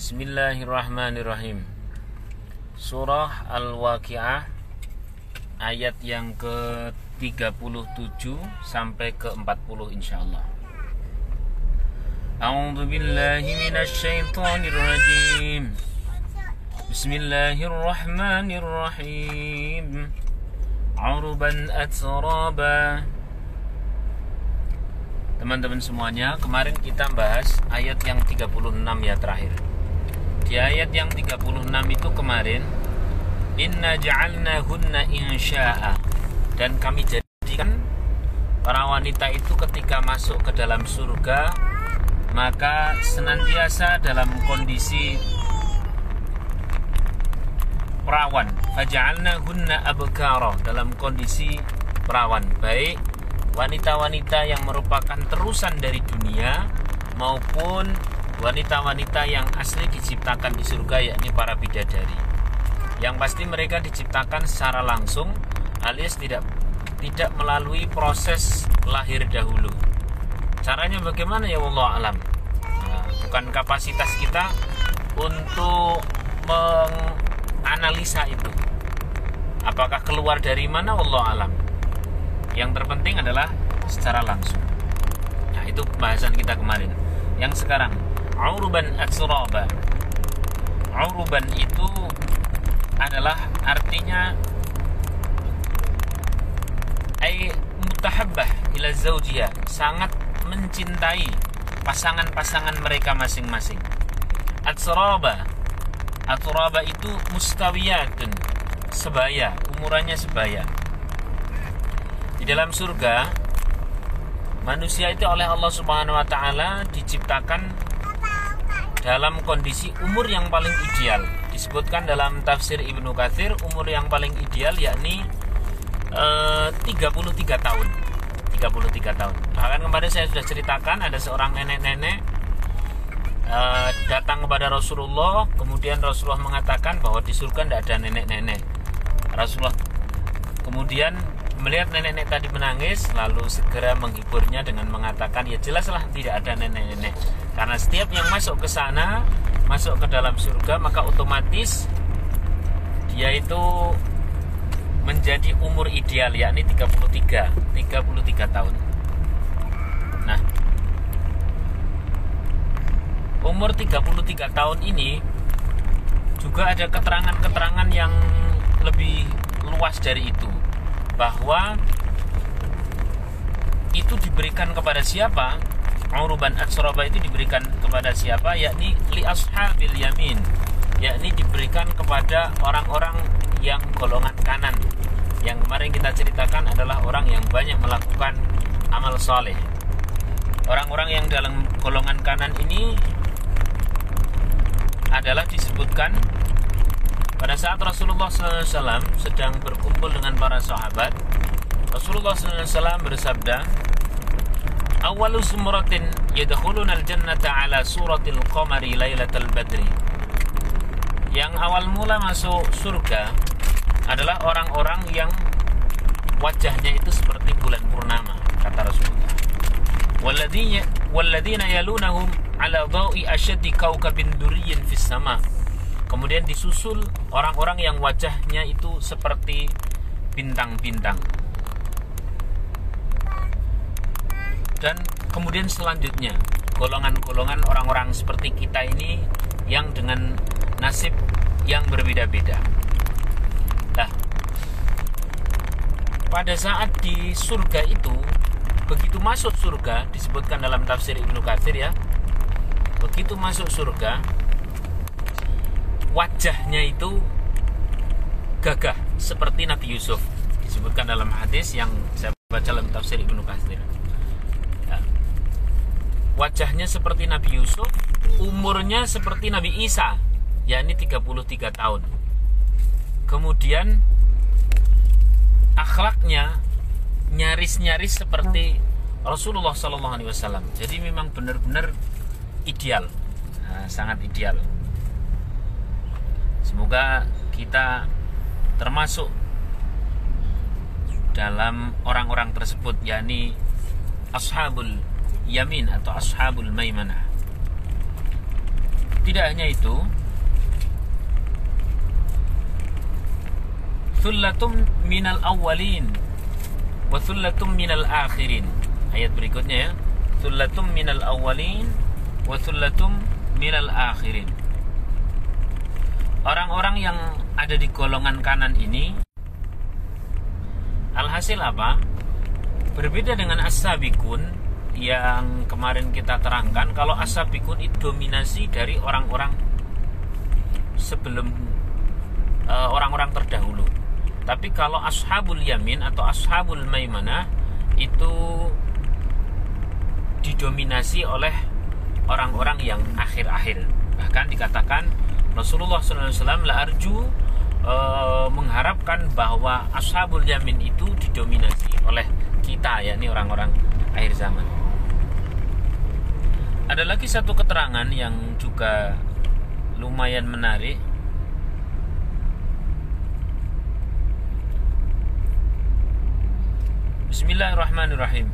Bismillahirrahmanirrahim. Surah Al-Waqi'ah Ayat yang ke-37 sampai ke-40 insyaallah. A'udzu billahi minasyaitonir rajim. Bismillahirrahmanirrahim. Urban atraba Teman-teman semuanya, kemarin kita bahas ayat yang 36 ya terakhir. Di ayat yang 36 itu kemarin Inna ja'alna hunna insya'a. Dan kami jadikan para wanita itu ketika masuk ke dalam surga Maka senantiasa dalam kondisi perawan. Faja'alna hunna abkara Dalam kondisi perawan. Baik wanita-wanita yang merupakan terusan dari dunia maupun wanita-wanita yang asli diciptakan di surga yakni para bidadari. Yang pasti mereka diciptakan secara langsung alias tidak tidak melalui proses lahir dahulu. Caranya bagaimana ya Allah alam? Nah, bukan kapasitas kita untuk menganalisa itu. Apakah keluar dari mana Allah alam? yang terpenting adalah secara langsung nah itu bahasan kita kemarin yang sekarang auruban atsraba auruban itu adalah artinya ay mutahabbah ila zaujiyah sangat mencintai pasangan-pasangan mereka masing-masing. atsraba atsraba itu mustawiyatun sebaya umurannya sebaya. Di dalam surga manusia itu oleh Allah Subhanahu wa taala diciptakan dalam kondisi umur yang paling ideal. Disebutkan dalam tafsir Ibnu Katsir umur yang paling ideal yakni eh, 33 tahun. 33 tahun. Bahkan kemarin saya sudah ceritakan ada seorang nenek-nenek eh, datang kepada Rasulullah, kemudian Rasulullah mengatakan bahwa di surga tidak ada nenek-nenek. Rasulullah kemudian melihat nenek-nenek tadi menangis lalu segera menghiburnya dengan mengatakan ya jelaslah tidak ada nenek-nenek karena setiap yang masuk ke sana masuk ke dalam surga maka otomatis dia itu menjadi umur ideal yakni 33 33 tahun nah umur 33 tahun ini juga ada keterangan-keterangan yang lebih luas dari itu bahwa itu diberikan kepada siapa? Uruban Atsroba itu diberikan kepada siapa? Yakni li ashabil yamin. Yakni diberikan kepada orang-orang yang golongan kanan. Yang kemarin kita ceritakan adalah orang yang banyak melakukan amal soleh. Orang-orang yang dalam golongan kanan ini adalah disebutkan pada saat Rasulullah SAW sedang berkumpul dengan para sahabat, Rasulullah SAW bersabda, Awalu sumratin yadkhuluna al-jannata ala suratil qamari lailatul badri. Yang awal mula masuk surga adalah orang-orang yang wajahnya itu seperti bulan purnama, kata Rasulullah. Walladzina walladzina yalunahum ala dhawi ashaddi kaukabin duriyyin fis sama' Kemudian disusul orang-orang yang wajahnya itu seperti bintang-bintang. Dan kemudian selanjutnya golongan-golongan orang-orang seperti kita ini yang dengan nasib yang berbeda-beda. Nah, pada saat di surga itu begitu masuk surga disebutkan dalam tafsir Ibnu Katsir ya. Begitu masuk surga, wajahnya itu gagah seperti Nabi Yusuf disebutkan dalam hadis yang saya baca dalam tafsir Ibnu Katsir. Ya. Wajahnya seperti Nabi Yusuf, umurnya seperti Nabi Isa, yakni 33 tahun. Kemudian akhlaknya nyaris-nyaris seperti Rasulullah Shallallahu Alaihi Wasallam. Jadi memang benar-benar ideal, nah, sangat ideal. Semoga kita termasuk dalam orang-orang tersebut yakni ashabul yamin atau ashabul maimanah. Tidak hanya itu Thullatum minal awwalin wa thullatum minal akhirin. Ayat berikutnya ya. Thullatum minal awwalin wa thullatum minal akhirin. Orang-orang yang ada di golongan kanan ini alhasil apa? Berbeda dengan as-sabiqun yang kemarin kita terangkan kalau as-sabiqun itu dominasi dari orang-orang sebelum eh, orang-orang uh, terdahulu tapi kalau ashabul yamin atau ashabul maimanah itu didominasi oleh orang-orang yang akhir-akhir. Bahkan dikatakan Rasulullah SAW la arju e, mengharapkan bahwa ashabul yamin itu didominasi oleh kita yakni orang-orang akhir zaman. Ada lagi satu keterangan yang juga lumayan menarik Bismillahirrahmanirrahim.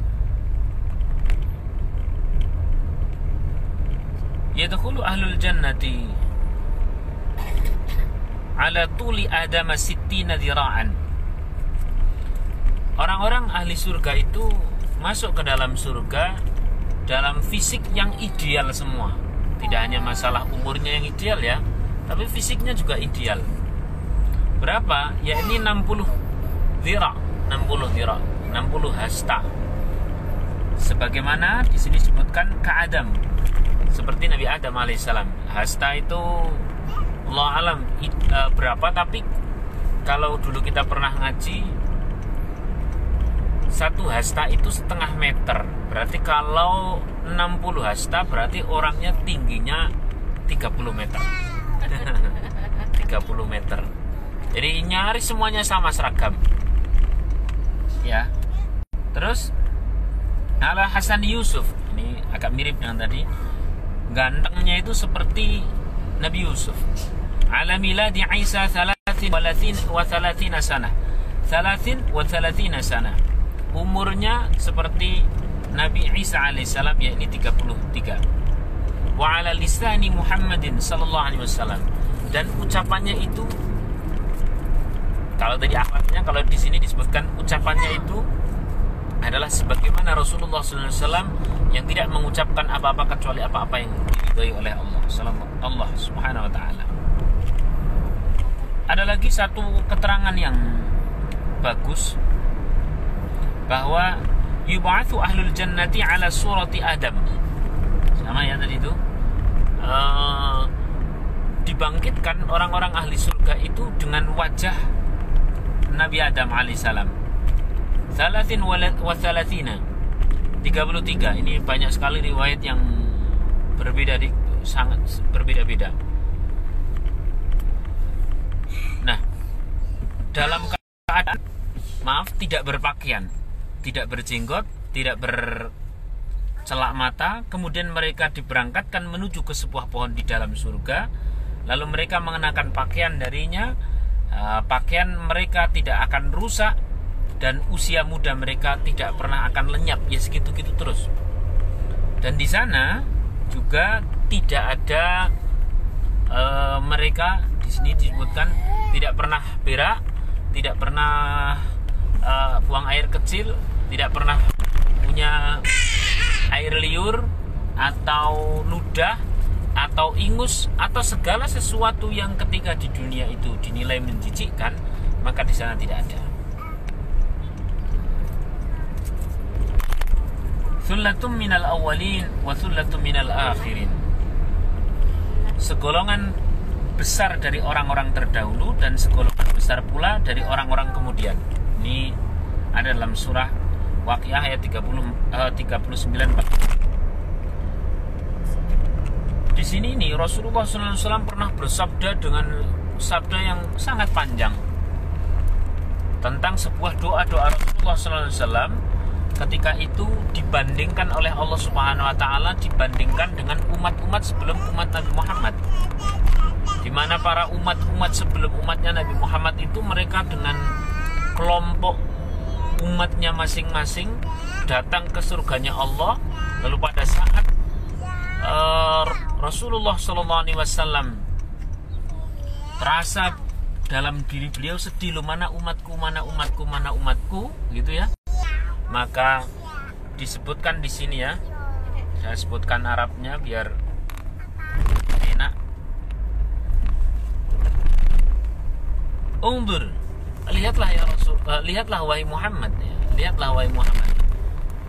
Yadkhulu ahlul jannati ala tuli adama sittina dira'an. Orang-orang ahli surga itu masuk ke dalam surga dalam fisik yang ideal semua. Tidak hanya masalah umurnya yang ideal ya, tapi fisiknya juga ideal. Berapa? Ya ini 60 dira, 60 dira. 60 hasta. Sebagaimana di sini disebutkan ke Adam. Seperti Nabi Adam alaihissalam. Hasta itu Allah alam e, berapa tapi kalau dulu kita pernah ngaji satu hasta itu setengah meter. Berarti kalau 60 hasta berarti orangnya tingginya 30 meter. 30 meter. Jadi nyaris semuanya sama seragam. Ya. Terus ala Hasan Yusuf. Ini agak mirip dengan tadi. Gantengnya itu seperti Nabi Yusuf. Ala miladi Isa thalathin wa thalathina sana. Thalathin wa thalathina sana umurnya seperti Nabi Isa alaihissalam yakni 33 wa ala lisani Muhammadin sallallahu alaihi wasallam. Dan ucapannya itu kalau tadi akhlaknya kalau di sini disebutkan ucapannya itu adalah sebagaimana Rasulullah SAW yang tidak mengucapkan apa-apa kecuali apa-apa yang diridhoi oleh Allah Allah Subhanahu Wa Taala. Ada lagi satu keterangan yang bagus bahwa yub'atsu ahlul jannati ala surati Adam. Sama ya tadi itu. Uh, dibangkitkan orang-orang ahli surga itu dengan wajah Nabi Adam alaihissalam. Salatin wa salatina. 33. Ini banyak sekali riwayat yang berbeda di sangat berbeda-beda. Nah, dalam keadaan maaf tidak berpakaian, tidak berjenggot, tidak bercelak mata, kemudian mereka diberangkatkan menuju ke sebuah pohon di dalam surga, lalu mereka mengenakan pakaian darinya. Eh, pakaian mereka tidak akan rusak dan usia muda mereka tidak pernah akan lenyap. Ya segitu gitu terus. Dan di sana juga tidak ada e, mereka di sini disebutkan tidak pernah berak tidak pernah e, buang air kecil tidak pernah punya air liur atau ludah atau ingus atau segala sesuatu yang ketika di dunia itu dinilai menjijikkan maka di sana tidak ada. Sullatum minal awalin wa sullatum minal akhirin. Segolongan besar dari orang-orang terdahulu dan segolongan besar pula dari orang-orang kemudian. Ini ada dalam surah Waqiah ayat 30 uh, 39 di sini nih Rasulullah SAW pernah bersabda dengan sabda yang sangat panjang tentang sebuah doa-doa Rasulullah SAW ketika itu dibandingkan oleh Allah Subhanahu Wa Taala dibandingkan dengan umat-umat sebelum umat Nabi Muhammad. Di mana para umat-umat sebelum umatnya Nabi Muhammad itu mereka dengan kelompok umatnya masing-masing datang ke surganya Allah. Lalu pada saat uh, Rasulullah Shallallahu Alaihi Wasallam terasa dalam diri beliau sedih lo mana umatku mana umatku mana umatku? Gitu ya. Maka disebutkan di sini ya. Saya sebutkan Arabnya biar enak. Ungdur lihatlah ya Rasul uh, lihatlah wahai Muhammad ya. lihatlah wahai Muhammad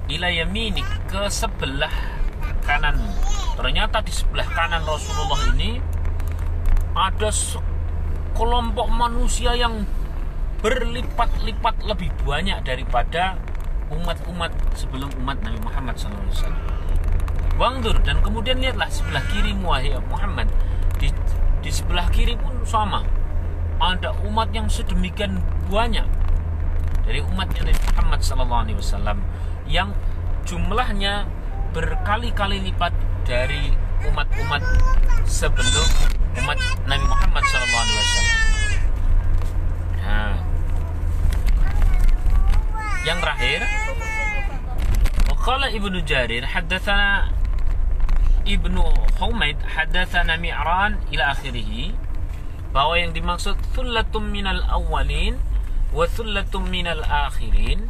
ila yamini ke sebelah kanan ternyata di sebelah kanan Rasulullah ini ada kelompok manusia yang berlipat-lipat lebih banyak daripada umat-umat sebelum umat Nabi Muhammad SAW. Wangdur dan kemudian lihatlah sebelah kiri wahai Muhammad di, di sebelah kiri pun sama umat yang sedemikian banyak dari umatnya Nabi Muhammad SAW yang jumlahnya berkali-kali lipat dari umat-umat sebelum umat Nabi Muhammad SAW. Nah, yang terakhir, Qala Ibnu Jarir haddatsana Ibnu Humaid haddatsana Mi'ran ila akhirih bahwa yang dimaksud thullatum minal awwalin wa thullatum minal akhirin.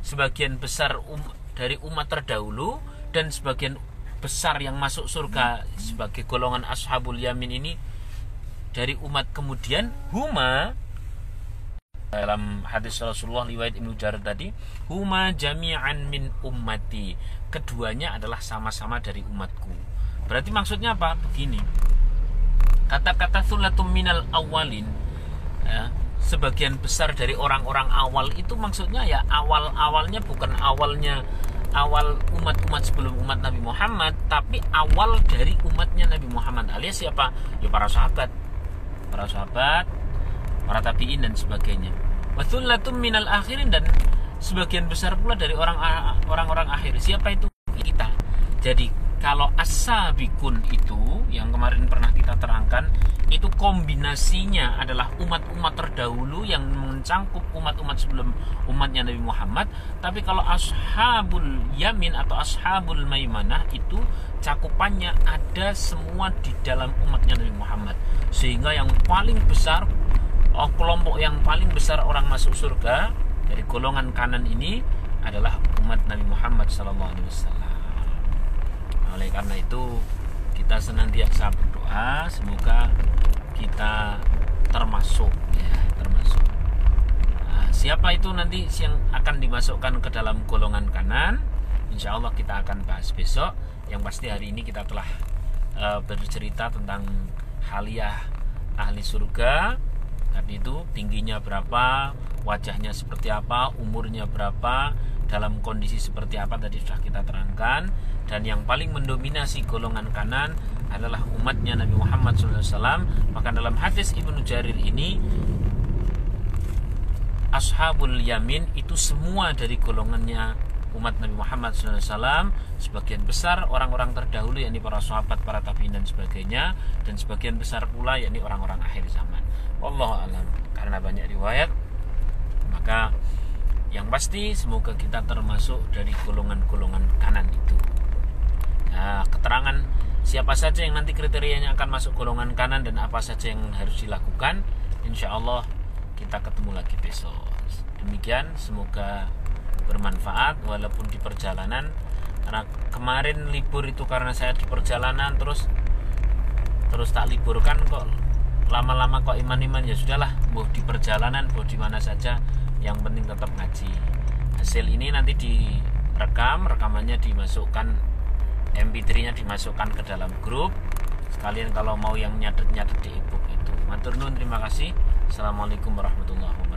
Sebagian besar um, dari umat terdahulu dan sebagian besar yang masuk surga sebagai golongan ashabul yamin ini dari umat kemudian huma dalam hadis Rasulullah riwayat Ibnu Jarir tadi huma jami'an min ummati. Keduanya adalah sama-sama dari umatku. Berarti maksudnya apa? Begini kata-kata sulatum minal awalin ya, sebagian besar dari orang-orang awal itu maksudnya ya awal-awalnya bukan awalnya awal umat-umat sebelum umat Nabi Muhammad tapi awal dari umatnya Nabi Muhammad alias siapa? Ya para sahabat. Para sahabat para tabiin dan sebagainya. Wathullatum minal akhirin dan sebagian besar pula dari orang orang-orang akhir. Siapa itu? Kita. Jadi kalau asabikun itu yang kemarin pernah kita terangkan itu kombinasinya adalah umat-umat terdahulu yang mencangkup umat-umat sebelum umatnya Nabi Muhammad. Tapi kalau ashabul yamin atau ashabul maimanah itu cakupannya ada semua di dalam umatnya Nabi Muhammad. Sehingga yang paling besar oh, kelompok yang paling besar orang masuk surga dari golongan kanan ini adalah umat Nabi Muhammad SAW oleh karena itu kita senantiasa berdoa semoga kita termasuk ya termasuk. Nah, siapa itu nanti yang akan dimasukkan ke dalam golongan kanan? Insya Allah kita akan bahas besok. Yang pasti hari ini kita telah uh, bercerita tentang haliah ahli surga itu tingginya berapa wajahnya seperti apa umurnya berapa dalam kondisi seperti apa tadi sudah kita terangkan. Dan yang paling mendominasi golongan kanan adalah umatnya Nabi Muhammad SAW maka dalam hadis Ibnu Jarir ini Ashabul Yamin itu semua dari golongannya umat Nabi Muhammad SAW sebagian besar orang-orang terdahulu yakni para sahabat, para tabiin dan sebagainya dan sebagian besar pula yakni orang-orang akhir zaman. Allah alam. Karena banyak riwayat maka yang pasti semoga kita termasuk dari golongan-golongan kanan itu. Nah, keterangan siapa saja yang nanti kriterianya akan masuk golongan kanan dan apa saja yang harus dilakukan, insya Allah kita ketemu lagi besok. Demikian, semoga bermanfaat walaupun di perjalanan. Karena kemarin libur itu karena saya di perjalanan terus terus tak liburkan kok. Lama-lama kok iman-iman ya sudahlah mau di perjalanan mau di mana saja yang penting tetap ngaji. Hasil ini nanti direkam rekamannya dimasukkan MP3-nya dimasukkan ke dalam grup. Sekalian kalau mau yang nyadet-nyadet di ebook itu. Matur nuwun terima kasih. Assalamualaikum warahmatullahi wabarakatuh